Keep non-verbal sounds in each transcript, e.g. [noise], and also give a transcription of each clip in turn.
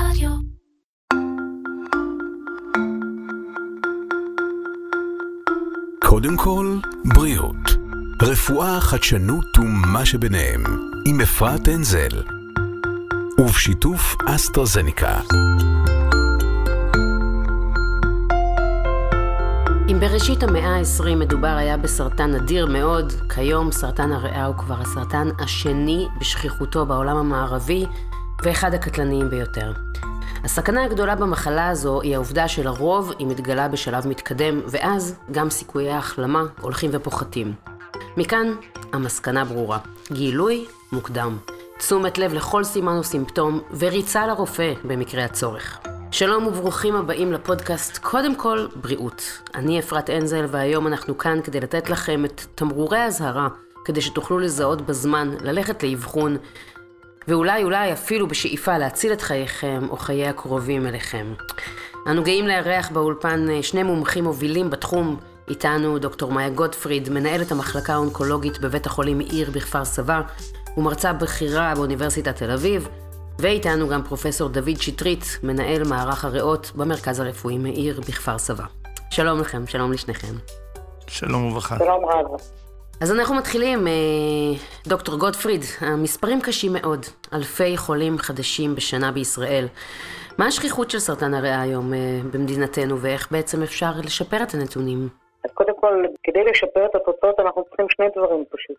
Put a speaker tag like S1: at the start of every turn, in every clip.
S1: רדיו.
S2: קודם כל, בריאות. רפואה, חדשנות ומה שביניהם. עם אפרת אנזל. ובשיתוף אסטרזניקה.
S3: אם בראשית המאה ה-20 מדובר היה בסרטן נדיר מאוד, כיום סרטן הריאה הוא כבר הסרטן השני בשכיחותו בעולם המערבי, ואחד הקטלניים ביותר. הסכנה הגדולה במחלה הזו היא העובדה שלרוב היא מתגלה בשלב מתקדם, ואז גם סיכויי ההחלמה הולכים ופוחתים. מכאן המסקנה ברורה, גילוי מוקדם. תשומת לב לכל סימן או סימפטום, וריצה לרופא במקרה הצורך. שלום וברוכים הבאים לפודקאסט קודם כל בריאות. אני אפרת אנזל והיום אנחנו כאן כדי לתת לכם את תמרורי האזהרה, כדי שתוכלו לזהות בזמן, ללכת לאבחון, ואולי אולי אפילו בשאיפה להציל את חייכם או חיי הקרובים אליכם. אנו גאים לארח באולפן אה, שני מומחים מובילים בתחום, איתנו דוקטור מאיה גוטפריד, מנהלת המחלקה האונקולוגית בבית החולים מאיר בכפר סבא, ומרצה בכירה באוניברסיטת תל אביב, ואיתנו גם פרופסור דוד שטרית, מנהל מערך הריאות במרכז הרפואי מאיר בכפר סבא. שלום לכם, שלום לשניכם.
S4: שלום וברכה.
S5: שלום רב.
S3: אז אנחנו מתחילים, אה, דוקטור גוטפריד, המספרים קשים מאוד, אלפי חולים חדשים בשנה בישראל. מה השכיחות של סרטן הריאה היום אה, במדינתנו, ואיך בעצם אפשר לשפר את הנתונים?
S5: אז קודם כל, כדי לשפר את התוצאות אנחנו צריכים שני דברים פשוט.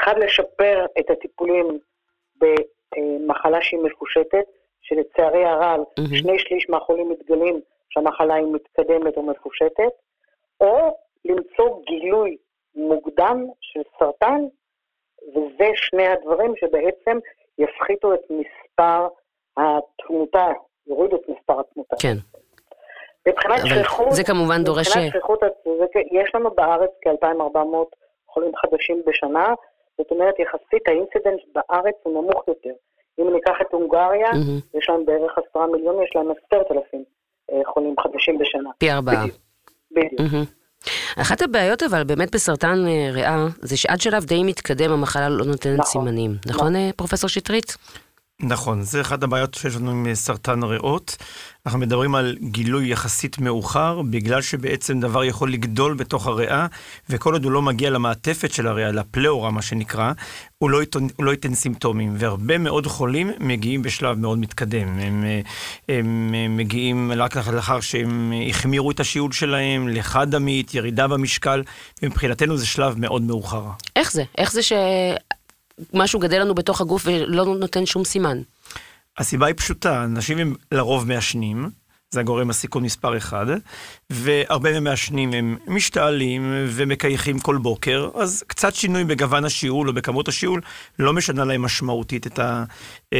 S5: אחד, לשפר את הטיפולים במחלה שהיא מפושטת, שלצערי הרב,
S3: מהמם.
S5: שני שליש מהחולים מתגלים שהמחלה היא מתקדמת או מפושטת, או למצוא גילוי מוקדם של סרטן, וזה שני הדברים שבעצם יפחיתו את מספר התמותה, יורידו את מספר התמותה.
S3: כן,
S5: מבחינת שכיחות,
S3: זה כמובן דורש...
S5: מבחינת שכיחות, יש לנו בארץ כ-2,400 חולים חדשים בשנה, זאת אומרת יחסית ה incidence בארץ הוא נמוך יותר. אם ניקח את הונגריה,
S3: מהמם. יש
S5: להם בערך עשרה מיליון, יש להם עשרת אלפים אה, חולים חדשים בשנה.
S3: פי ארבעה.
S5: בדיוק. בדיוק.
S3: מהמם. אחת הבעיות אבל באמת בסרטן אה, ריאה, זה שעד שלב די מתקדם המחלה לא נותנת
S5: נכון.
S3: סימנים. נכון, אה, פרופסור שטרית?
S4: נכון, זה אחת הבעיות שיש לנו עם סרטן הריאות. אנחנו מדברים על גילוי יחסית מאוחר, בגלל שבעצם דבר יכול לגדול בתוך הריאה, וכל עוד הוא לא מגיע למעטפת של הריאה, לפלאורה מה שנקרא, הוא לא, ייתן, הוא לא ייתן סימפטומים. והרבה מאוד חולים מגיעים בשלב מאוד מתקדם. הם, אה, הם אה, מגיעים רק לאחר שהם החמירו את השיעול שלהם, לחד עמית, ירידה במשקל, ומבחינתנו זה שלב מאוד מאוחר.
S3: איך זה? איך זה שמשהו גדל לנו בתוך הגוף ולא נותן שום סימן?
S4: הסיבה היא פשוטה, אנשים הם לרוב מעשנים, זה הגורם הסיכון מספר אחד, והרבה מהם מעשנים הם משתעלים ומקייחים כל בוקר, אז קצת שינוי בגוון השיעול או בכמות השיעול לא משנה להם משמעותית את ה...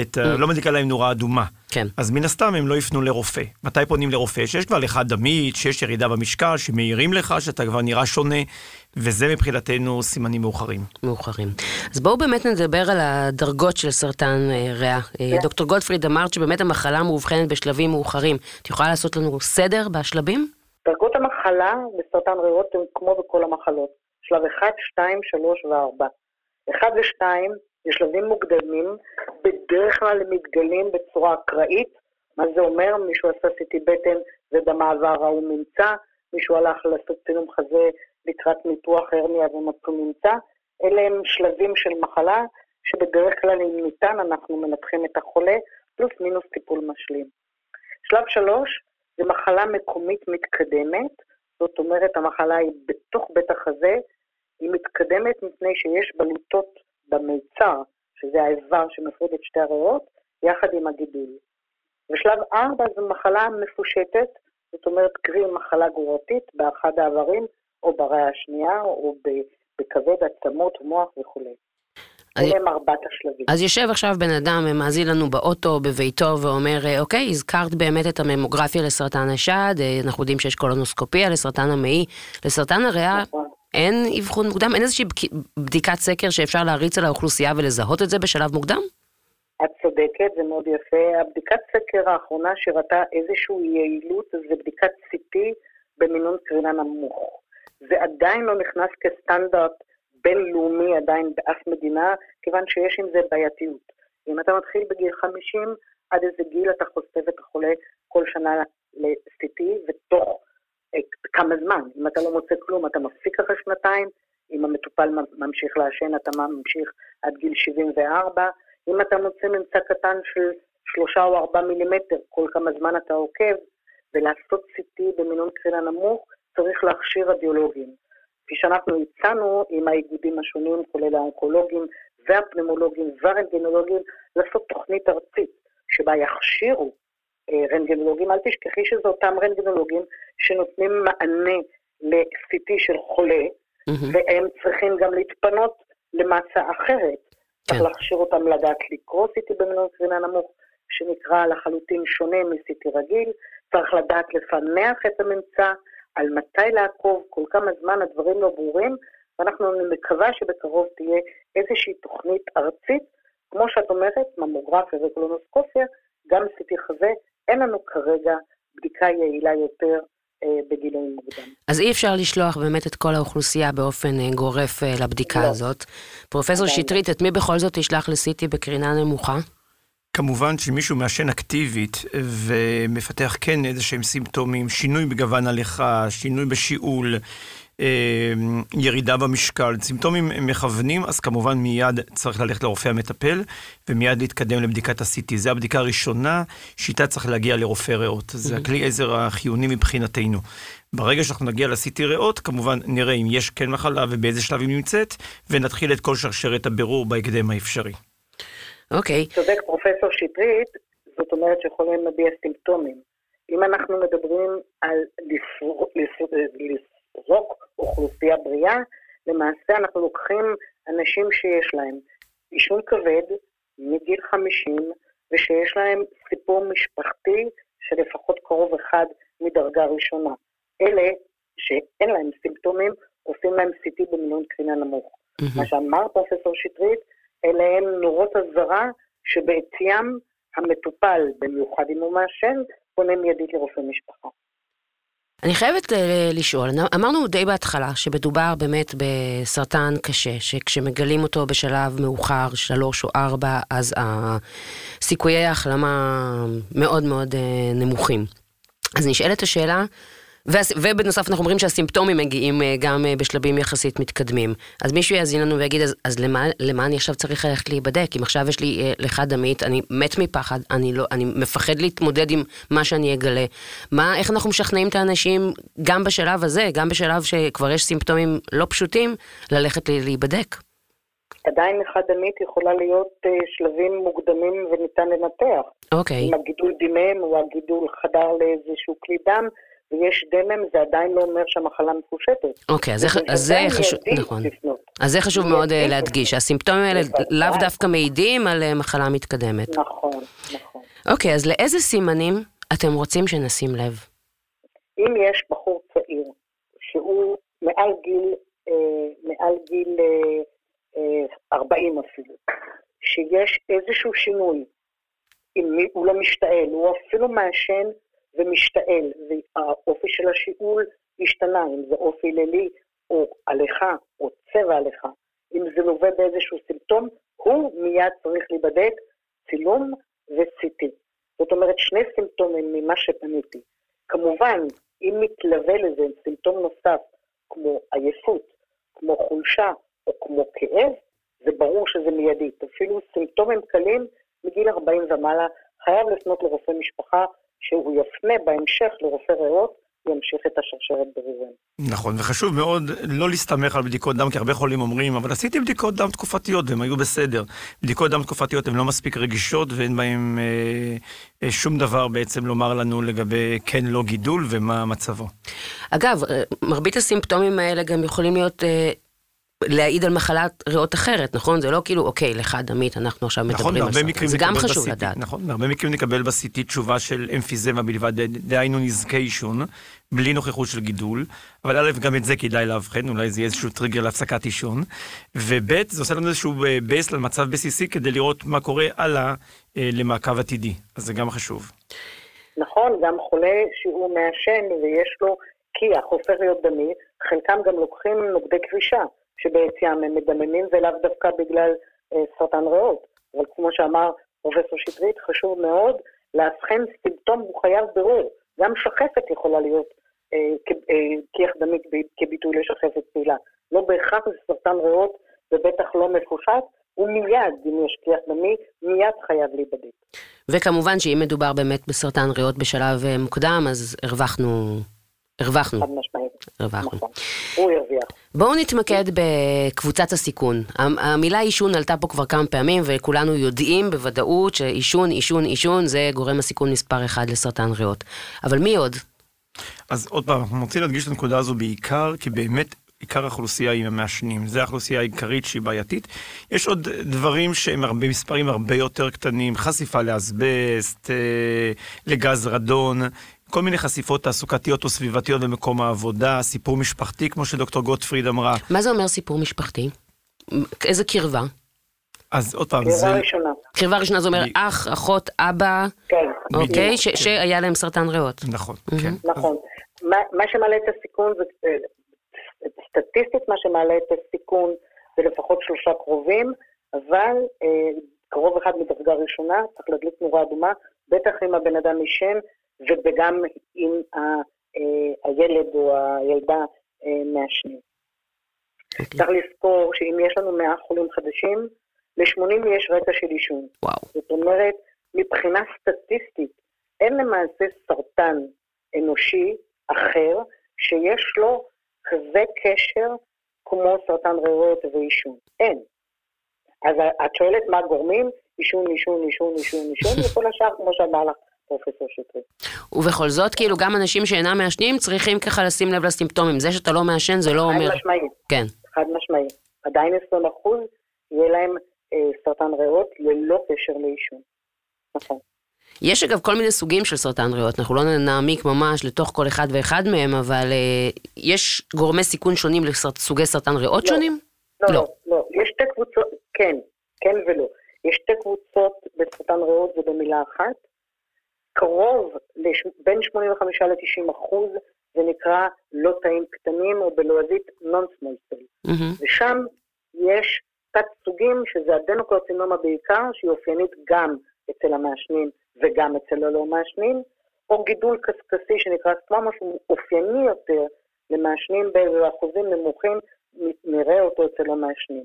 S4: את ה לא מדליקה להם נורה אדומה.
S3: כן.
S4: אז מן הסתם הם לא יפנו לרופא. מתי פונים לרופא? שיש כבר לך דמית, שיש ירידה במשקל, שמעירים לך שאתה כבר נראה שונה, וזה מבחינתנו סימנים מאוחרים.
S3: מאוחרים. אז בואו באמת נדבר על הדרגות של סרטן אה, ריאה. אה, דוקטור גוטפריד, אמרת שבאמת המחלה מאובחנת בשלבים מאוחרים. את יכולה לעשות לנו סדר בשלבים?
S5: דרגות המחלה בסרטן ריאות הן כמו בכל המחלות, שלב 1, 2, 3 ו-4. 1 ו-2 זה שלבים מוקדמים, בדרך כלל הם מתגלים בצורה אקראית, מה זה אומר? מישהו עשה סיטי בטן ובמעבר ההוא נמצא, מישהו הלך לעשות צילום חזה לקראת ניתוח הרניה ומצאו נמצא. אלה הם שלבים של מחלה שבדרך כלל אם ניתן אנחנו מנתחים את החולה, פלוס מינוס טיפול משלים. שלב 3 זה מחלה מקומית מתקדמת, זאת אומרת המחלה היא בתוך בית החזה, היא מתקדמת מפני שיש בלוטות במיצר, שזה האיבר שמפריד את שתי הריאות, יחד עם הגידול. ושלב 4 זו מחלה מפושטת, זאת אומרת קרי מחלה גרורתית באחד האיברים, או בריאה השנייה, או בכבד, עצמות, מוח וכולי. אלה הם ארבעת השלבים.
S3: אז יושב עכשיו בן אדם, מאזין לנו באוטו, בביתו, ואומר, אה, אוקיי, הזכרת באמת את הממוגרפיה לסרטן השד, אה, אנחנו יודעים שיש קולונוסקופיה לסרטן המעי, לסרטן הריאה.
S5: נכון.
S3: אין אבחון מוקדם? אין איזושהי בדיקת סקר שאפשר להריץ על האוכלוסייה ולזהות את זה בשלב מוקדם?
S5: את צודקת, זה מאוד יפה. הבדיקת סקר האחרונה שראתה איזושהי יעילות זה בדיקת CT במינון קרינה נמוך. זה עדיין לא נכנס כסטנדרט בינלאומי עדיין באף מדינה, כיוון שיש עם זה בעייתיות. אם אתה מתחיל בגיל 50, עד איזה גיל אתה חושף את החולה כל שנה ל-CT, ותוך אה, כמה זמן. אם אתה לא מוצא כלום, אתה מפסיק אחרי שנתיים, אם המטופל ממשיך לעשן, אתה ממשיך עד גיל 74. אם אתה מוצא ממצא קטן של שלושה או ארבעה מילימטר, כל כמה זמן אתה עוקב, ולעשות CT במינון קרינה נמוך, צריך להכשיר רדיולוגים. כפי שאנחנו הצענו עם האיגודים השונים, כולל האונקולוגים והפנמולוגים והרנטגנולוגים, לעשות תוכנית ארצית שבה יכשירו אה, רנטגנולוגים. אל תשכחי שזה אותם רנטגנולוגים שנותנים מענה ל-CT של חולה, mm-hmm. והם צריכים גם להתפנות למסה אחרת. כן. צריך להכשיר אותם לדעת לקרוא CT במינון קרינה נמוך, שנקרא לחלוטין שונה מ-CT רגיל. צריך לדעת לפענח את הממצא, על מתי לעקוב, כל כמה זמן הדברים לא ברורים, ואנחנו מקווה שבקרוב תהיה איזושהי תוכנית ארצית, כמו שאת אומרת, ממוגרפיה וקולונוסקופיה, גם CT חזה, אין לנו כרגע בדיקה יעילה יותר אה, בגילאים מוקדם.
S3: אז אי אפשר לשלוח באמת את כל האוכלוסייה באופן אה, גורף אה, לבדיקה לא. הזאת. פרופסור שטרית, את מי בכל זאת תשלח ל-CT בקרינה נמוכה?
S4: כמובן שמישהו מעשן אקטיבית ומפתח כן איזה שהם סימפטומים, שינוי בגוון הליכה, שינוי בשיעול, אה, ירידה במשקל, סימפטומים מכוונים, אז כמובן מיד צריך ללכת לרופא המטפל ומיד להתקדם לבדיקת ה-CT. זו הבדיקה הראשונה שאיתה צריך להגיע לרופא ריאות. זה הכלי עזר החיוני מבחינתנו. ברגע שאנחנו נגיע ל-CT ריאות, כמובן נראה אם יש כן מחלה ובאיזה שלב היא נמצאת, ונתחיל את כל שרשרת הבירור בהקדם האפשרי.
S3: אוקיי. Okay.
S5: צודק פרופסור שטרית, זאת אומרת שיכולים להביע סימפטומים. אם אנחנו מדברים על לזרוק אוכלוסייה בריאה, למעשה אנחנו לוקחים אנשים שיש להם עישון כבד מגיל 50, ושיש להם סיפור משפחתי שלפחות קרוב אחד מדרגה ראשונה. אלה שאין להם סימפטומים, עושים להם CT במינון קרינה נמוך. Mm-hmm. מה שאמר פרופסור שטרית, אלה הם נורות אזהרה שבעטיים המטופל, במיוחד אם הוא מעשן, פונה מיידית לרופא משפחה.
S3: אני חייבת uh, לשאול, אמרנו די בהתחלה שמדובר באמת בסרטן קשה, שכשמגלים אותו בשלב מאוחר, שלוש או ארבע, אז סיכויי ההחלמה מאוד מאוד uh, נמוכים. אז נשאלת השאלה, ובנוסף אנחנו אומרים שהסימפטומים מגיעים אה, גם אה, בשלבים יחסית מתקדמים. אז מישהו יאזין לנו ויגיד, אז, אז למה, למה אני עכשיו צריך ללכת להיבדק? אם עכשיו יש לי אה, לך דמית, אני מת מפחד, אני, לא, אני מפחד להתמודד עם מה שאני אגלה. מה, איך אנחנו משכנעים את האנשים, גם בשלב הזה, גם בשלב שכבר יש סימפטומים לא פשוטים, ללכת להיבדק?
S5: עדיין לך דמית יכולה להיות uh, שלבים מוקדמים וניתן לנתח.
S3: אוקיי. Okay.
S5: אם הגידול דימם או הגידול חדר לאיזשהו כלי דם, ויש דמם, זה עדיין לא אומר שהמחלה מפושטת.
S3: אוקיי, אז, אז זה חשוב, נכון. אז זה חשוב מאוד אה, להדגיש, שהסימפטומים האלה לאו דווקא מעידים על אה, מחלה מתקדמת.
S5: נכון, נכון.
S3: אוקיי, אז לאיזה סימנים אתם רוצים שנשים לב?
S5: אם יש בחור צעיר, שהוא מעל גיל, אה, מעל גיל אה, אה, 40 אפילו, שיש איזשהו שינוי, אם הוא לא משתעל, הוא אפילו מעשן ומשתעל, והאופי של השיעול השתנה, אם זה אופי לילי או הליכה או צבע הליכה, אם זה לווה באיזשהו סימפטום, הוא מיד צריך להיבדק צילום ו-CT. זאת אומרת, שני סימפטומים ממה שפניתי. כמובן, אם מתלווה לזה סימפטום נוסף, כמו עייפות, כמו חולשה או כמו כאב, זה ברור שזה מיידית. אפילו סימפטומים קלים מגיל 40 ומעלה, חייב לפנות לרופא משפחה שהוא יפנה בהמשך לרופא ריאות, ימשיך את השרשרת בריאורים.
S4: נכון, וחשוב מאוד לא להסתמך על בדיקות דם, כי הרבה חולים אומרים, אבל עשיתי בדיקות דם תקופתיות והם היו בסדר. בדיקות דם תקופתיות הן לא מספיק רגישות ואין בהן אה, אה, שום דבר בעצם לומר לנו לגבי כן לא גידול ומה מצבו.
S3: אגב, אה, מרבית הסימפטומים האלה גם יכולים להיות אה, להעיד על מחלת ריאות אחרת, נכון? זה לא כאילו, אוקיי, לך דמית, אנחנו עכשיו נכון, מדברים על סרטן. זה גם חשוב ב CT, לדעת.
S4: נכון, בהרבה מקרים נקבל ב CT תשובה של אמפיזמה בלבד, דהיינו נזקי עישון, בלי נוכחות של גידול, אבל א', גם את זה כדאי לאבחן, אולי זה יהיה איזשהו טריגר להפסקת עישון, וב', זה עושה לנו איזשהו base אה, למצב בסיסי כדי לראות מה קורה הלאה אה, למעקב עתידי, אז זה גם חשוב.
S5: נכון, גם חולה שהוא מעשן ויש לו קיח, הופך להיות דמי, חלקם גם לוקחים נוגדי קרישה. שבעצם הם מדממים ולאו דווקא בגלל אה, סרטן ריאות. אבל כמו שאמר פרופסור שטרית, חשוב מאוד לאבחן סימפטום, הוא חייב בירור. גם שחפת יכולה להיות אה, כיח אה, דמית כביטוי לשחפת פעילה. לא בהכרח זה סרטן ריאות ובטח לא מפושט, ומיד, אם יש כיח דמי, מיד חייב להיבדק.
S3: וכמובן שאם מדובר באמת בסרטן ריאות בשלב אה, מוקדם, אז הרווחנו הרווחנו.
S5: חד משמעית.
S3: הרווחנו.
S5: נכון. הוא הרוויח.
S3: בואו נתמקד בקבוצת הסיכון. המילה עישון עלתה פה כבר כמה פעמים, וכולנו יודעים בוודאות שעישון, עישון, עישון זה גורם הסיכון מספר אחד לסרטן ריאות. אבל מי עוד?
S4: אז עוד פעם, אנחנו רוצים להדגיש את הנקודה הזו בעיקר, כי באמת עיקר האוכלוסייה היא המעשנים, זו האוכלוסייה העיקרית שהיא בעייתית. יש עוד דברים שהם הרבה מספרים הרבה יותר קטנים, חשיפה לאסבסט, אה, לגז רדון, כל מיני חשיפות תעסוקתיות או סביבתיות במקום העבודה, סיפור משפחתי, כמו שדוקטור גוטפריד אמרה.
S3: מה זה אומר סיפור משפחתי? איזה קרבה?
S4: אז עוד פעם,
S5: זה... קרבה ראשונה.
S3: קרבה ראשונה זה אומר אח, אחות, אבא,
S5: כן.
S3: אוקיי? שהיה להם סרטן ריאות.
S4: נכון, כן.
S5: נכון. מה שמעלה את הסיכון זה, סטטיסטית מה שמעלה את הסיכון זה לפחות שלושה קרובים, אבל אה, קרוב אחד מדרגה ראשונה, צריך להדליק נורה אדומה, בטח אם הבן אדם עישן, וגם אם ה, אה, הילד או הילדה אה, מעשנים. Okay. אוקיי. צריך לזכור שאם יש לנו 100 חולים חדשים, ל-80 יש רקע של עישון.
S3: וואו.
S5: זאת אומרת, מבחינה סטטיסטית, אין למעשה סרטן אנושי אחר שיש לו כזה קשר כמו סרטן ריאות ועישון. אין. אז את שואלת מה גורמים? עישון, עישון, עישון, עישון, עישון, [laughs] וכל השאר, כמו שאמר לך פרופסור שטרית.
S3: ובכל זאת, כאילו, גם אנשים שאינם מעשנים צריכים ככה לשים לב לסימפטומים. זה שאתה לא מעשן זה לא אומר...
S5: חד משמעית.
S3: כן.
S5: חד משמעית. עדיין 20 אחוז יהיה להם אה, סרטן ריאות ללא קשר לעישון. נכון.
S3: יש אגב כל מיני סוגים של סרטן ריאות, אנחנו לא נעמיק ממש לתוך כל אחד ואחד מהם, אבל אה, יש גורמי סיכון שונים לסוגי סרטן ריאות
S5: לא,
S3: שונים?
S5: לא, לא, לא. יש שתי קבוצות, כן, כן ולא. יש שתי קבוצות בסרטן ריאות ובמילה אחת. קרוב. בין 85 ל-90 אחוז, זה נקרא לא תאים קטנים, או בלועזית non-small cell. Mm-hmm. ושם יש תת סוגים, שזה הדנוקרצינומה בעיקר, שהיא אופיינית גם אצל המעשנים וגם אצל הלא מעשנים, או גידול קשקשי שנקרא סטרומה, שהוא אופייני יותר למעשנים באחוזים נמוכים, נראה אותו אצל המעשנים.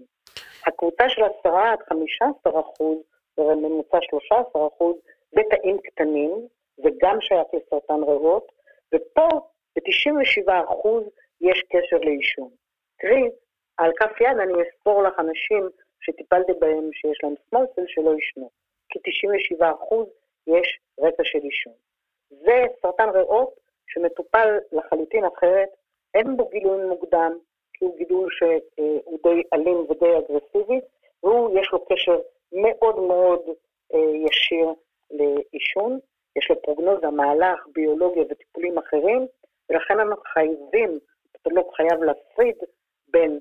S5: הקבוצה של 10 עד 15 אחוז, בממוצע 13 אחוז, בתאים קטנים, וגם שייך לסרטן ריאות, ופה ב-97% יש קשר לעישון. תראי, על כף יד אני אספור לך אנשים שטיפלתי בהם שיש להם סמולסל שלא עישנו, כי 97% יש רקע של עישון. זה סרטן ריאות שמטופל לחלוטין אחרת, אין בו גילוי מוקדם, כי הוא גידול שהוא די אלים ודי אגרסיבי, והוא, יש לו קשר מאוד מאוד אה, ישיר לעישון, יש לו פרוגנוזה, מהלך, ביולוגיה וטיפולים אחרים, ולכן אנחנו חייבים, הפתולוג חייב להפריד בין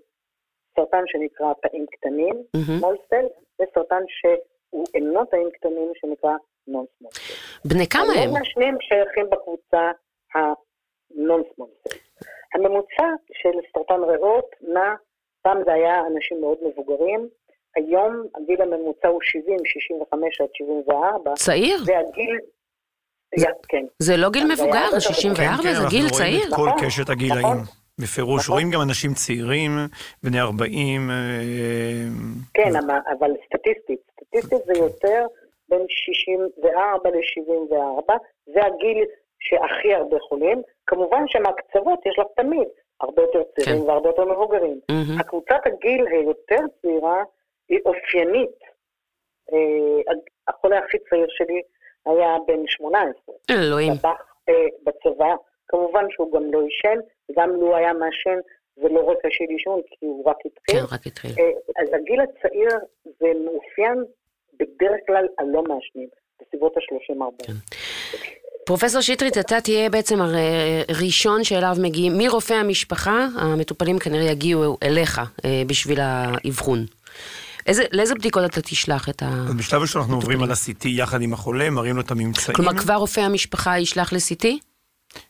S5: סרטן שנקרא תאים קטנים, mm-hmm. cell, וסרטן שהוא אינו תאים קטנים שנקרא cell.
S3: בני כמה הם?
S5: השניים שייכים בקבוצה cell. הממוצע של סרטן ריאות נע, פעם זה היה אנשים מאוד מבוגרים, היום הגיל הממוצע הוא 70, 65 עד 74.
S3: צעיר?
S5: זה הגיל... זה, כן.
S3: זה לא גיל מבוגר, 64 כן, כן, זה גיל צעיר.
S4: אנחנו רואים את כל קשת הגילאים. נכון. בפירוש, נכון. רואים גם אנשים צעירים, בני 40. אה,
S5: כן, אבל סטטיסטית, סטטיסטית זה יותר בין 64 ל-74, זה הגיל שהכי הרבה חולים. כמובן שמהקצוות יש לך תמיד הרבה יותר צעירים כן. והרבה יותר מבוגרים. Mm-hmm. הקבוצת הגיל היותר צעירה היא אופיינית. אה, החולה הכי צעיר שלי היה בן 18.
S3: אלוהים.
S5: טבח אה, בצבא, כמובן שהוא גם לא עישן, גם לו היה מעשן זה לא רקע של עישון, כי הוא רק התחיל.
S3: כן, רק התחיל. אה,
S5: אז הגיל הצעיר זה מאופיין בדרך כלל על לא מעשנים, בסביבות ה-30-40. כן.
S3: פרופסור שטרית, אתה תהיה בעצם הראשון שאליו מגיעים, מרופא המשפחה, המטופלים כנראה יגיעו אליך בשביל האבחון. איזה, לאיזה בדיקות אתה תשלח את ה...
S4: בשלב ראשון אנחנו עוברים על ה-CT יחד עם החולה, מראים לו את הממצאים.
S3: כלומר, כבר רופא המשפחה ישלח ל-CT?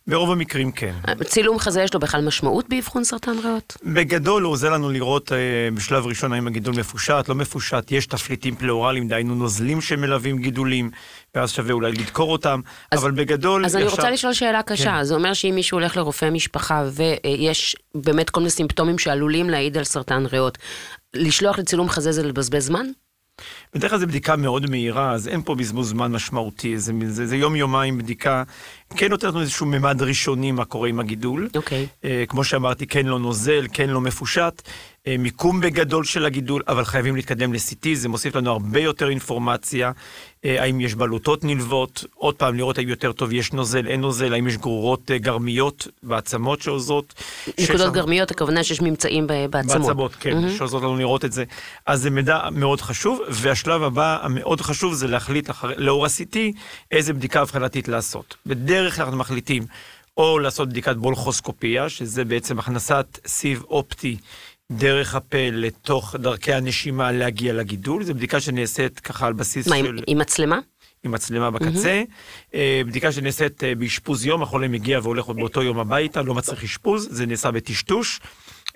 S4: ברוב המקרים כן.
S3: צילום חזה יש לו בכלל משמעות באבחון סרטן ריאות?
S4: בגדול הוא עוזר לנו לראות אה, בשלב ראשון האם הגידול מפושט, לא מפושט, יש תפליטים פלאורליים, דהיינו נוזלים שמלווים גידולים, ואז שווה אולי לדקור אותם,
S3: אז,
S4: אבל בגדול...
S3: אז ישר... אני רוצה לשאול שאלה קשה, כן. זה אומר שאם מישהו הולך לרופא משפחה ויש באמת כל מיני סימפטומים שעלולים להעיד על סרטן ריאות, לשלוח לצילום חזה זה לבזבז זמן?
S4: בדרך כלל זו בדיקה מאוד מהירה, אז אין פה בזבוז זמן משמעותי, זה, זה, זה יום-יומיים בדיקה, כן נותנת לנו איזשהו ממד ראשוני מה קורה עם הגידול.
S3: אוקיי. Okay.
S4: אה, כמו שאמרתי, כן לא נוזל, כן לא מפושט. אה, מיקום בגדול של הגידול, אבל חייבים להתקדם ל-CT, זה מוסיף לנו הרבה יותר אינפורמציה, אה, האם יש בלוטות נלוות, עוד פעם לראות האם יותר טוב יש נוזל, אין נוזל, האם יש גרורות גרמיות בעצמות שעוזרות.
S3: נקודות. גרמיות, הכוונה שיש ממצאים בעצמות.
S4: בעצמות, כן, mm-hmm. שעוזרות לנו לראות את זה. אז זה מידע מאוד חשוב, והשלב הבא המאוד חשוב זה להחליט לאור ה-CT איזה בדיקה אבחנתית לעשות. בדרך כלל אנחנו מחליטים או לעשות בדיקת בולחוסקופיה, שזה בעצם הכנסת סיב אופטי. דרך הפה לתוך דרכי הנשימה להגיע לגידול. זו בדיקה שנעשית ככה על בסיס
S3: מה,
S4: של...
S3: מה, עם מצלמה?
S4: עם מצלמה בקצה. Mm-hmm. בדיקה שנעשית אה, באשפוז יום, החולה מגיע והולך עוד באותו יום הביתה, לא מצריך אשפוז, זה נעשה בטשטוש.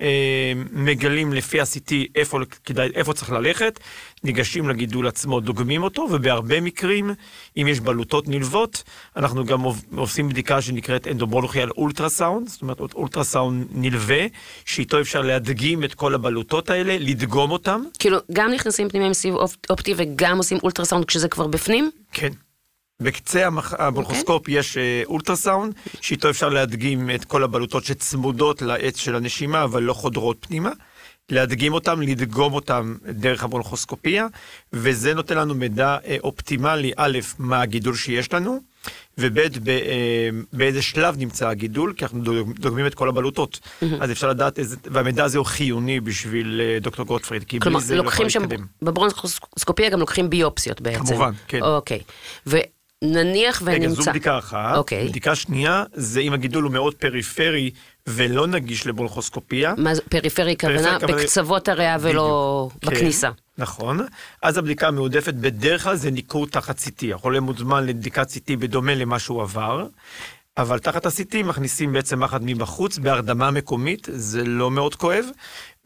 S4: אה, מגלים לפי ה-CT איפה, כדאי, איפה צריך ללכת, ניגשים לגידול עצמו, דוגמים אותו, ובהרבה מקרים, אם יש בלוטות נלוות, אנחנו גם עושים בדיקה שנקראת אנדוברולוגיאל אולטרסאונד, זאת אומרת אולטרסאונד נלווה, שאיתו אפשר להדגים את כל הבלוטות האלה, לדגום אותם.
S3: כאילו, גם נכנסים פנימה עם סיב אופטי וגם עושים אולטרסאונד כשזה כבר בפנים?
S4: כן. בקצה המח... הבולחוסקופ okay. אוקיי. יש אה, אולטרסאונד, שאיתו אפשר להדגים את כל הבלוטות שצמודות לעץ של הנשימה, אבל לא חודרות פנימה. להדגים אותם, לדגום אותם דרך הבולחוסקופיה, וזה נותן לנו מידע אה, אופטימלי, א', מה הגידול שיש לנו, וב', אה, באיזה שלב נמצא הגידול, כי אנחנו דוגמים את כל הבלוטות. אז אפשר לדעת איזה, והמידע הזה הוא חיוני בשביל דוקטור גוטפריד, כי בלי זה לא יכול להתקדם. כלומר,
S3: בברונקוסקופיה גם לוקחים ביופסיות בעצם.
S4: כמובן, כן.
S3: אוקיי. נניח ונמצא... רגע,
S4: זו בדיקה אחת.
S3: אוקיי.
S4: בדיקה שנייה, זה אם הגידול הוא מאוד פריפרי ולא נגיש לבולחוסקופיה.
S3: מה זה פריפרי כוונה? בקצוות הריאה ולא כן, בכניסה.
S4: נכון. אז הבדיקה המועדפת בדרך כלל זה ניכור תחת CT. החולה מוזמן לבדיקת CT בדומה למה שהוא עבר. אבל תחת ה-CT מכניסים בעצם מחט מבחוץ בהרדמה מקומית, זה לא מאוד כואב,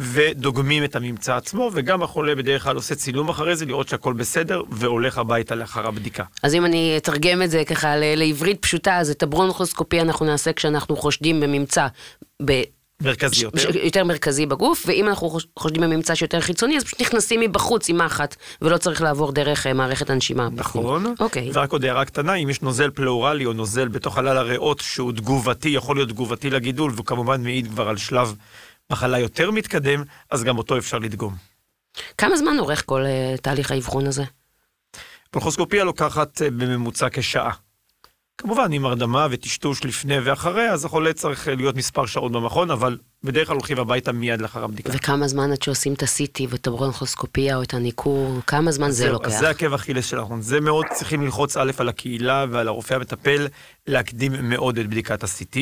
S4: ודוגמים את הממצא עצמו, וגם החולה בדרך כלל עושה צילום אחרי זה, לראות שהכל בסדר, והולך הביתה לאחר הבדיקה.
S3: אז אם אני אתרגם את זה ככה לעברית פשוטה, אז את הברונכוסקופיה אנחנו נעשה כשאנחנו חושדים בממצא ב...
S4: מרכזי יותר.
S3: יותר מרכזי בגוף, ואם אנחנו חושדים בממצא שיותר חיצוני, אז פשוט נכנסים מבחוץ עם מחט, ולא צריך לעבור דרך אה, מערכת הנשימה.
S4: נכון.
S3: אוקיי.
S4: ורק עוד הערה קטנה, אם יש נוזל פלאורלי או נוזל בתוך חלל הריאות שהוא תגובתי, יכול להיות תגובתי לגידול, והוא כמובן מעיד כבר על שלב מחלה יותר מתקדם, אז גם אותו אפשר לדגום.
S3: כמה זמן אורך כל uh, תהליך האבחון הזה?
S4: פולחוסקופיה לוקחת uh, בממוצע כשעה. כמובן, עם הרדמה וטשטוש לפני ואחרי, אז החולה צריך להיות מספר שעות במכון, אבל בדרך כלל הולכים הביתה מיד לאחר הבדיקה.
S3: וכמה זמן עד שעושים את ה-CT ואת הברונכוסקופיה או את הניכור, כמה זמן זה, זה לוקח?
S4: אז זה עקב אכילס שלנו. זה מאוד צריכים ללחוץ א' על הקהילה ועל הרופא המטפל, להקדים מאוד את בדיקת ה-CT.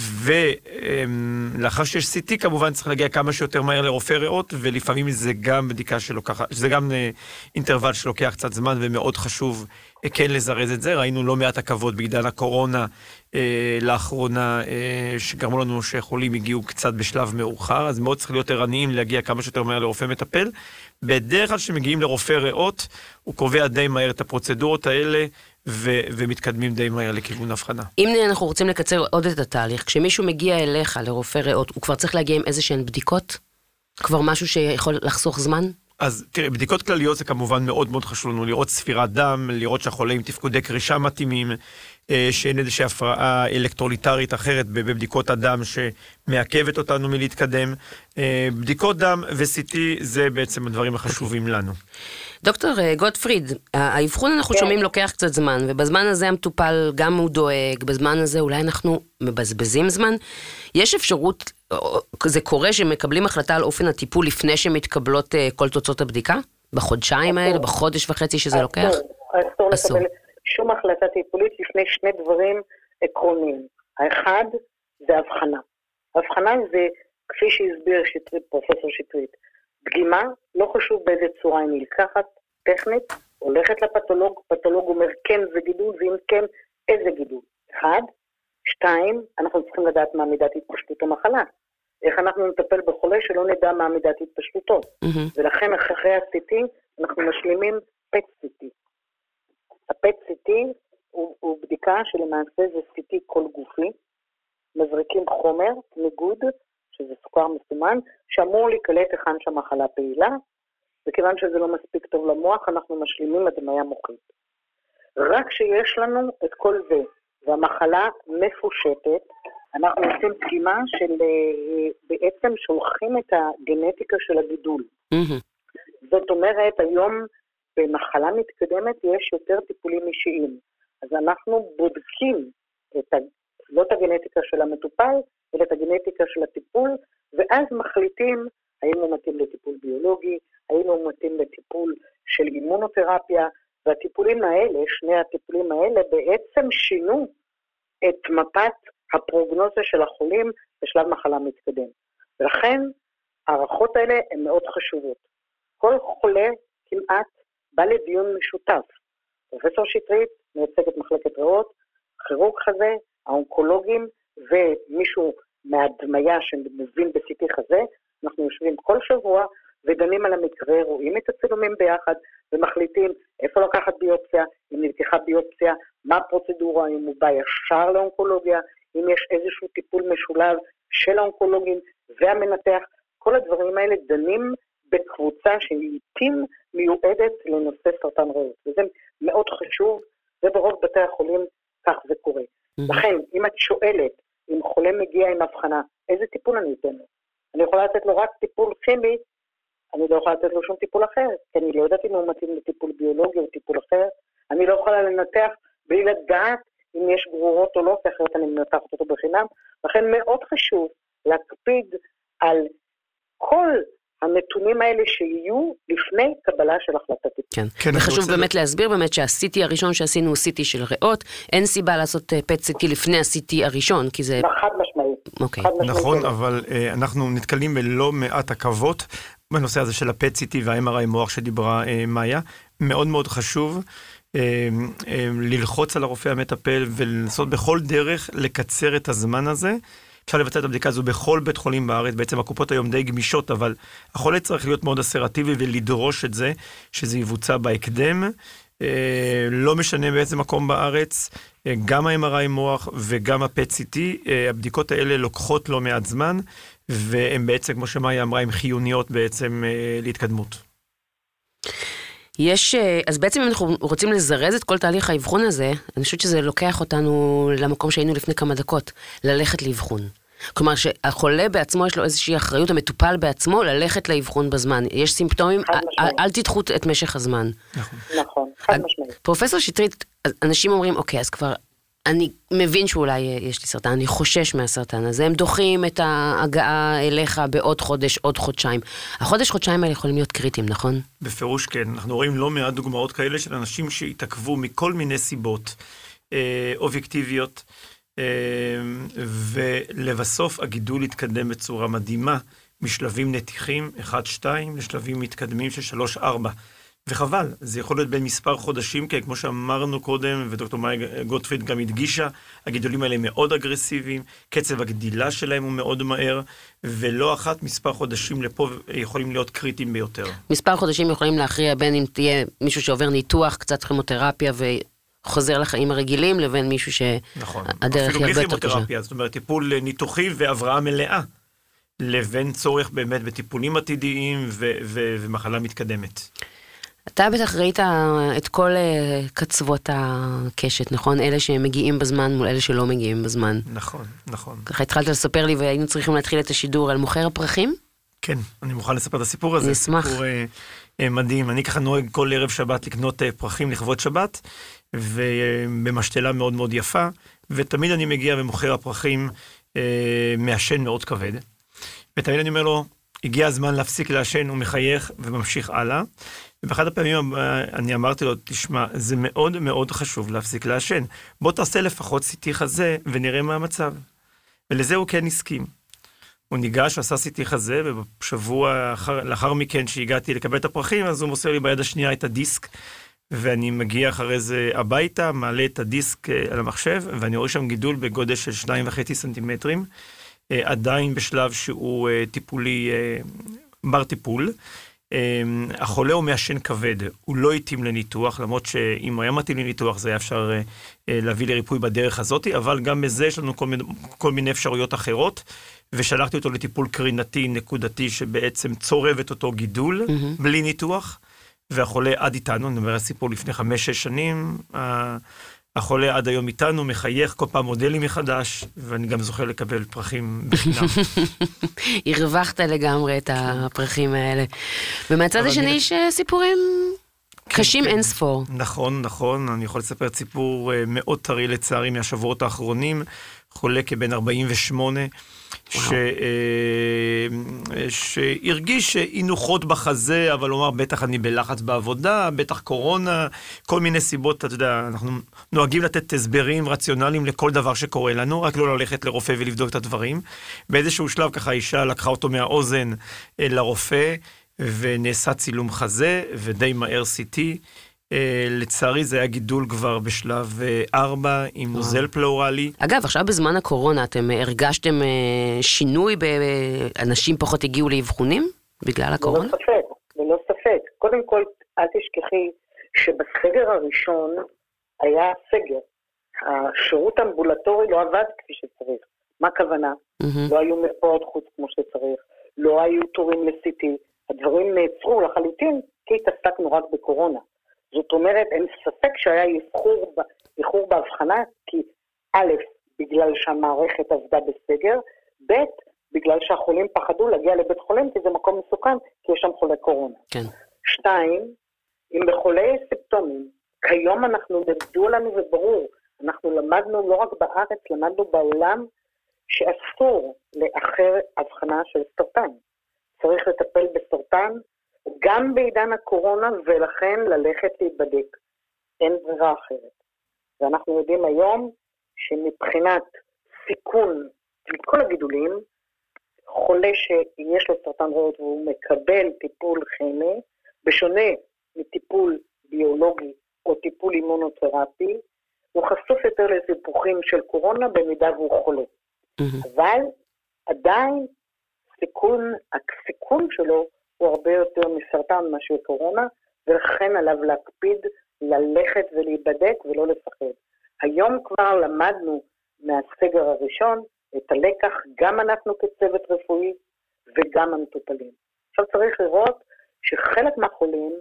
S4: ולאחר שיש CT כמובן צריך להגיע כמה שיותר מהר לרופא ריאות, ולפעמים זה גם בדיקה שלוקחת, זה גם אה, אינטרוול שלוקח קצת זמן ומאוד חשוב אה, כן לזרז את זה. ראינו לא מעט עכבות בעידן הקורונה אה, לאחרונה, אה, שגרמו לנו שחולים הגיעו קצת בשלב מאוחר, אז מאוד צריך להיות ערניים להגיע כמה שיותר מהר לרופא מטפל. בדרך כלל כשמגיעים לרופא ריאות, הוא קובע די מהר את הפרוצדורות האלה. ו- ומתקדמים די מהר לכיוון הבחנה.
S3: אם אנחנו רוצים לקצר עוד את התהליך, כשמישהו מגיע אליך לרופא ריאות, הוא כבר צריך להגיע עם איזה שהן בדיקות? כבר משהו שיכול לחסוך זמן?
S4: אז תראה, בדיקות כלליות זה כמובן מאוד מאוד חשוב לנו, לראות ספירת דם, לראות שהחולה עם תפקודי קרישה מתאימים, אה, שאין איזושהי הפרעה אלקטרוליטרית אחרת בבדיקות הדם שמעכבת אותנו מלהתקדם. אה, בדיקות דם ו-CT זה בעצם הדברים החשובים לנו.
S3: דוקטור אה, גוטפריד, האבחון אנחנו כן. שומעים לוקח קצת זמן, ובזמן הזה המטופל גם הוא דואג, בזמן הזה אולי אנחנו מבזבזים זמן. יש אפשרות, זה קורה שמקבלים החלטה על אופן הטיפול לפני שמתקבלות כל תוצאות הבדיקה? בחודשיים האלה, בחודש וחצי שזה לוקח?
S5: אסור. אסור לקבל שום החלטה טיפולית לפני שני דברים עקרוניים. האחד זה הבחנה. הבחנה זה, כפי שהסביר שטרית, פרופסור שטרית, דגימה, לא חשוב באיזה צורה היא נלקחת, טכנית, הולכת לפתולוג, פתולוג אומר כן זה גידול, ואם כן, איזה גידול. אחד. שתיים, אנחנו צריכים לדעת מה מידת התפשטות המחלה. איך אנחנו נטפל בחולה שלא נדע מה מידת התפשטותו.
S3: מהמם.
S5: ולכן אחרי ה-CT אנחנו משלימים PET-CT. ה-PET-CT הוא, הוא בדיקה שלמעשה זה CT כל גופי, מזריקים חומר, ניגוד, שזה סוכר מסומן, שאמור להיקלט היכן שהמחלה פעילה, וכיוון שזה לא מספיק טוב למוח, אנחנו משלימים הדמיה מוחית. רק כשיש לנו את כל זה, והמחלה מפושטת, אנחנו עושים דגימה של אה, בעצם שולחים את הגנטיקה של הגידול.
S3: מהמם.
S5: זאת אומרת, היום במחלה מתקדמת יש יותר טיפולים אישיים. אז אנחנו בודקים את ה... לא את הגנטיקה של המטופל, את הגנטיקה של הטיפול, ואז מחליטים האם הוא מתאים לטיפול ביולוגי, האם הוא מתאים לטיפול של אימונותרפיה, והטיפולים האלה, שני הטיפולים האלה, בעצם שינו את מפת הפרוגנוזה של החולים בשלב מחלה מתקדם. ולכן ההערכות האלה הן מאוד חשובות. כל חולה כמעט בא לדיון משותף. פרופסור שטרית מייצג את מחלקת ריאות, כירורג חזה, האונקולוגים ומישהו מהדמיה שמבין ב-CT חזה, אנחנו יושבים כל שבוע ודנים על המקרה, רואים את הצילומים ביחד ומחליטים איפה לקחת ביופסיה, אם נלקחה ביופסיה, מה הפרוצדורה, אם הוא בא ישר לאונקולוגיה, אם יש איזשהו טיפול משולב של האונקולוגים והמנתח, כל הדברים האלה דנים בקבוצה שלעיתים מיועדת לנושא סרטן ריאות, וזה מאוד חשוב, וברוב בתי החולים כך זה קורה. לכן, אם את שואלת, אם חולה מגיע עם הבחנה, איזה טיפול אני אתן לו? אני יכולה לתת לו רק טיפול כימי, אני לא יכולה לתת לו שום טיפול אחר, כי אני לא יודעת אם הוא מתאים לטיפול ביולוגי או טיפול אחר. אני לא יכולה לנתח בלי לדעת אם יש גרורות או לא, כי אחרת אני מנתחת אותו בחינם. לכן מאוד חשוב להקפיד על כל הנתונים האלה שיהיו לפני קבלה של החלטה טיפול.
S3: כן.
S4: כן,
S3: וחשוב
S4: רוצה-
S3: באמת להסביר באמת שה-CT הראשון שעשינו הוא CT של ריאות, אין סיבה לעשות אה, PET CT לפני ה-CT הראשון, כי זה...
S5: חד משמעית.
S3: אוקיי.
S5: חד משמעית.
S4: נכון,
S5: כן.
S4: אבל אה, אנחנו נתקלים בלא מעט עכבות בנושא הזה של ה-PET-CT וה-MRI מוח שדיברה אה, מאיה. מאוד מאוד חשוב ללחוץ על הרופא המטפל ולנסות בכל דרך לקצר את הזמן הזה. אפשר לבצע את הבדיקה הזו בכל בית חולים בארץ, בעצם הקופות היום די גמישות, אבל החולה צריך להיות מאוד אסרטיבי ולדרוש את זה, שזה יבוצע בהקדם. אה, לא משנה באיזה מקום בארץ, אה, גם ה-MRI מוח וגם ה-PET-CT, אה, הבדיקות האלה לוקחות לא מעט זמן, והן בעצם, כמו שמאיה אמרה, הן חיוניות בעצם אה, להתקדמות.
S3: יש, אה, אז בעצם אם אנחנו רוצים לזרז את כל תהליך האבחון הזה, אני חושבת שזה לוקח אותנו למקום שהיינו לפני כמה דקות, ללכת לאבחון. כלומר שהחולה בעצמו יש לו איזושהי אחריות, המטופל בעצמו, ללכת לאבחון בזמן. יש סימפטומים,
S5: חד
S3: אל, תדחו את משך הזמן.
S5: נכון, חד
S3: אני-
S5: משמעית.
S3: פרופסור שטרית, אנשים אומרים, אוקיי, אז כבר, אני מבין שאולי אה, יש לי סרטן, אני חושש מהסרטן הזה, הם דוחים את ההגעה אליך בעוד חודש, עוד חודשיים. החודש, חודשיים האלה יכולים להיות קריטיים, נכון?
S4: בפירוש כן, אנחנו רואים לא מעט דוגמאות כאלה של אנשים שהתעכבו מכל מיני סיבות אה, אובייקטיביות, אה, ולבסוף הגידול התקדם בצורה מדהימה, משלבים נתיכים 1-2 לשלבים מתקדמים של 3-4. וחבל, זה יכול להיות בין מספר חודשים, כי כמו שאמרנו קודם, ודוקטור מאי גוטפריד גם הדגישה, הגידולים האלה מאוד אגרסיביים, קצב הגדילה שלהם הוא מאוד מהר, ולא אחת מספר חודשים לפה יכולים להיות קריטיים ביותר.
S3: מספר חודשים יכולים להכריע בין אם תהיה מישהו שעובר ניתוח, קצת כימותרפיה וחוזר לחיים הרגילים, לבין מישהו
S4: נכון.
S3: שהדרך
S4: אפילו
S3: היא הרבה יותר קשה.
S4: כימותרפיה, זאת אומרת, טיפול ניתוחי והבראה מלאה, לבין צורך באמת בטיפולים עתידיים ו- ו- ומחלה מתקדמת.
S3: אתה בטח ראית את כל אה, קצוות הקשת, נכון? אלה שמגיעים בזמן מול אלה שלא מגיעים בזמן.
S4: נכון, נכון.
S3: ככה התחלת לספר לי והיינו צריכים להתחיל את השידור על מוכר הפרחים?
S4: כן, אני מוכן לספר את הסיפור הזה.
S3: אני אשמח.
S4: סיפור אה, מדהים. אני ככה נוהג כל ערב שבת לקנות אה, פרחים לכבוד שבת, ובמשתלה מאוד מאוד יפה, ותמיד אני מגיע ומוכר הפרחים אה, מעשן מאוד כבד. ותמיד אני אומר לו, הגיע הזמן להפסיק לעשן, הוא מחייך וממשיך הלאה. ובאחד הפעמים אה, אני אמרתי לו, תשמע, זה מאוד מאוד חשוב להפסיק לעשן. בוא תעשה לפחות CT חזה ונראה מה המצב. ולזה הוא כן הסכים. הוא ניגש, עשה CT חזה, ובשבוע אחר, לאחר מכן שהגעתי לקבל את הפרחים, אז הוא מוסר לי ביד השנייה את הדיסק, ואני מגיע אחרי זה הביתה, מעלה את הדיסק אה, על המחשב, ואני רואה שם גידול בגודל של שניים וחצי סנטימטרים, עדיין בשלב שהוא אה, טיפולי, בר טיפול. החולה הוא מעשן כבד, הוא לא התאים לניתוח, למרות שאם הוא היה מתאים לניתוח זה היה אפשר להביא לריפוי בדרך הזאת, אבל גם בזה יש לנו כל מיני, כל מיני אפשרויות אחרות, ושלחתי אותו לטיפול קרינתי נקודתי שבעצם צורב את אותו גידול, mm-hmm. בלי ניתוח. והחולה עד איתנו, אני מדבר על סיפור לפני חמש-שש שנים, החולה עד היום איתנו, מחייך כל פעם מודה לי מחדש, ואני גם זוכה לקבל פרחים בחינם. [laughs]
S3: הרווחת לגמרי את הפרחים האלה. ומהצד השני יש אה, סיפורים כן, קשים כן. אין ספור.
S4: נכון, נכון, אני יכול לספר סיפור אה, מאוד טרי לצערי מהשבועות האחרונים, חולה כבן 48. ש, אה, שהרגיש אי נוחות בחזה, אבל הוא אמר, בטח אני בלחץ בעבודה, בטח קורונה, כל מיני סיבות, אתה יודע, אנחנו נוהגים לתת הסברים רציונליים לכל דבר שקורה לנו, רק לא ללכת לרופא ולבדוק את הדברים. באיזשהו שלב ככה אישה לקחה אותו מהאוזן אה, לרופא, ונעשה צילום חזה, ודי מהר CT. Uh, לצערי זה היה גידול כבר בשלב 4 uh, עם נוזל פלורלי.
S3: אגב, עכשיו בזמן הקורונה אתם הרגשתם uh, שינוי, אנשים פחות הגיעו לאבחונים בגלל הקורונה?
S5: ללא ספק, ללא ספק. קודם כל, אל תשכחי שבסגר הראשון היה סגר. השירות האמבולטורי לא עבד כפי שצריך. מה הכוונה? Mm-hmm. לא היו מרפאות חוץ כמו שצריך, לא היו תורים ל-CT, הדברים נעצרו לחלוטין כי התעסקנו רק בקורונה. זאת אומרת, אין ספק שהיה איחור, איחור בהבחנה, כי א', בגלל שהמערכת עבדה בסגר, ב', בגלל שהחולים פחדו להגיע לבית חולים, כי זה מקום מסוכן, כי יש שם חולי קורונה.
S3: כן.
S5: שתיים, אם בחולי סימפטומים, כיום אנחנו, נדעו לנו וברור, אנחנו למדנו לא רק בארץ, למדנו בעולם, שאסור לאחר הבחנה של סרטן. צריך לטפל בסרטן גם בעידן הקורונה, ולכן ללכת להיבדק. אין ברירה אחרת. ואנחנו יודעים היום שמבחינת סיכון מכל הגידולים, חולה שיש לו סרטן ריאות והוא מקבל טיפול כימי, בשונה מטיפול ביולוגי או טיפול אימונותרפי, הוא חשוף יותר לסיפוחים של קורונה במידה והוא חולה. Mm-hmm. אבל עדיין סיכון, הסיכון שלו הוא הרבה יותר מסרטן מאשר קורונה, ולכן עליו להקפיד ללכת ולהיבדק ולא לפחד. היום כבר למדנו מהסגר הראשון את הלקח, גם אנחנו כצוות רפואי וגם המטופלים. עכשיו צריך לראות שחלק מהחולים,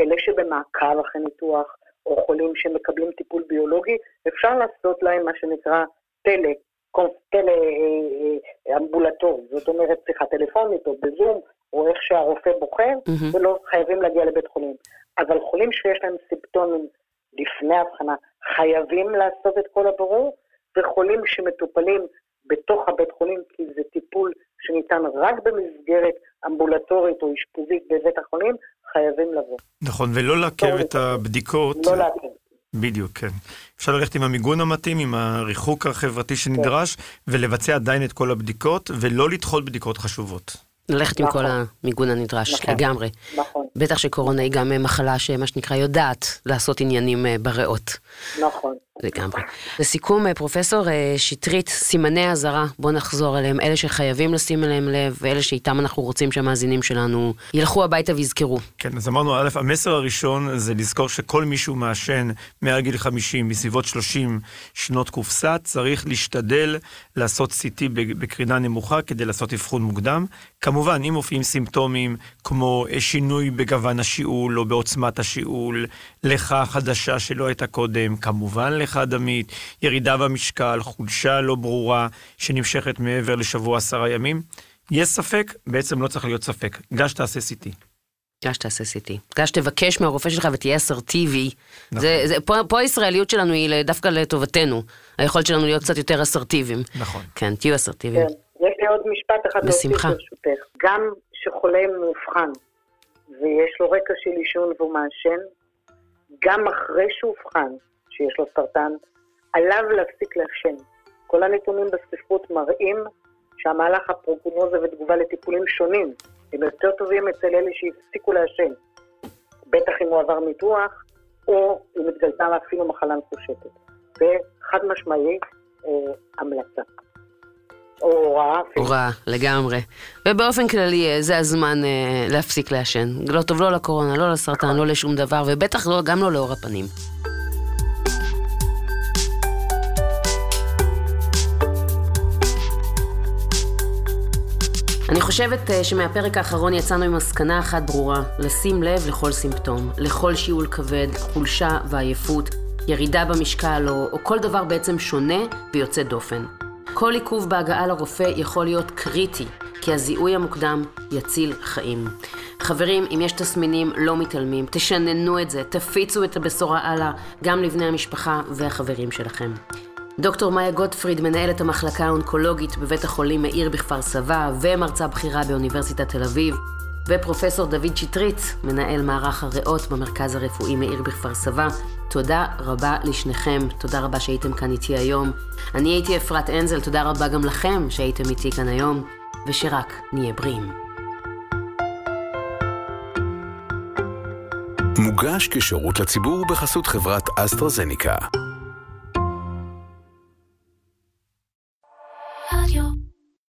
S5: אלה שבמעקב אחרי ניתוח, או חולים שמקבלים טיפול ביולוגי, אפשר לעשות להם מה שנקרא טלה, טלה אה, אה, אמבולטורי, זאת אומרת שיחה טלפונית או בזום, או איך שהרופא בוחר, mm-hmm. ולא חייבים להגיע לבית חולים. אבל חולים שיש להם סימפטומים לפני הבחנה, חייבים לעשות את כל הברור, וחולים שמטופלים בתוך הבית חולים, כי זה טיפול שניתן רק במסגרת אמבולטורית או אשפוזית בבית החולים, חייבים לבוא.
S4: נכון, ולא לעכב את הבדיקות.
S5: לא לעכב.
S4: בדיוק, כן. אפשר ללכת עם המיגון המתאים, עם הריחוק החברתי שנדרש, כן. ולבצע עדיין את כל הבדיקות, ולא לדחות בדיקות חשובות.
S3: ללכת נכון. עם כל נכון. המיגון הנדרש, נכון. לגמרי.
S5: נכון.
S3: בטח שקורונה היא גם מחלה שמה שנקרא יודעת לעשות עניינים אה, בריאות.
S5: נכון.
S3: לגמרי. לסיכום, אה, פרופסור אה, שטרית, סימני אזהרה, בוא נחזור אליהם, אלה שחייבים לשים אליהם לב, ואלה שאיתם אנחנו רוצים שהמאזינים שלנו ילכו הביתה ויזכרו.
S4: כן, אז אמרנו, א', המסר הראשון זה לזכור שכל מי שהוא מעשן מעל גיל 50, מסביבות 30 שנות קופסה, צריך להשתדל לעשות CT בקרינה נמוכה כדי לעשות אבחון מוקדם. כמובן, אם מופיעים סימפטומים כמו שינוי בגוון השיעול או בעוצמת השיעול, לך חדשה שלא הייתה קודם, כמובן לך דמית, ירידה במשקל, חולשה לא ברורה שנמשכת מעבר לשבוע עשרה ימים. יש ספק, בעצם לא צריך להיות ספק. גש תעשה CT.
S3: גש תעשה CT. גש תבקש מהרופא שלך ותהיה אסרטיבי. נכון. זה, זה, פה, פה הישראליות שלנו היא דווקא לטובתנו. היכולת שלנו להיות קצת יותר אסרטיביים.
S4: נכון.
S3: כן, תהיו אסרטיביים.
S5: כן. לי עוד משפט אחד
S3: בשמחה.
S5: ברשותך. גם כשחולה מאובחן ויש לו רקע של עישון והוא מעשן, גם אחרי שאובחן שיש לו סרטן, עליו להפסיק לעשן. כל הנתונים בספרות מראים שהמהלך הפרוגנוזה ותגובה לטיפולים שונים הם יותר טובים אצל אלה שהפסיקו לעשן. בטח אם הוא עבר ניתוח, או אם התגלתה אפילו מחלה מפושטת. זה חד משמעי אה, המלצה. הוראה.
S3: הוראה, לגמרי. ובאופן כללי, אה, זה הזמן אה, להפסיק לעשן. לא טוב לא לקורונה, לא לסרטן, לא לשום דבר, ובטח לא, גם לא לאור הפנים. אני חושבת אה, שמהפרק האחרון יצאנו עם מסקנה אחת ברורה, לשים לב לכל סימפטום, לכל שיעול כבד, חולשה ועייפות, ירידה במשקל או, או כל דבר בעצם שונה ויוצא דופן. כל עיכוב בהגעה לרופא יכול להיות קריטי, כי הזיהוי המוקדם יציל חיים. חברים, אם יש תסמינים, לא מתעלמים, תשננו את זה, תפיצו את הבשורה הלאה, גם לבני המשפחה והחברים שלכם. דוקטור מאיה גוטפריד, מנהלת המחלקה האונקולוגית בבית החולים מאיר בכפר סבא ומרצה בכירה באוניברסיטת תל אביב, ופרופסור דוד שטרית, מנהל מערך הריאות במרכז הרפואי מאיר בכפר סבא. תודה רבה לשניכם, תודה רבה שהייתם כאן איתי היום. אני הייתי אפרת אנזל, תודה רבה גם לכם שהייתם איתי כאן היום, ושרק נהיה בריאים.
S2: מוגש כשירות לציבור בחסות חברת אסטרזניקה. רדיו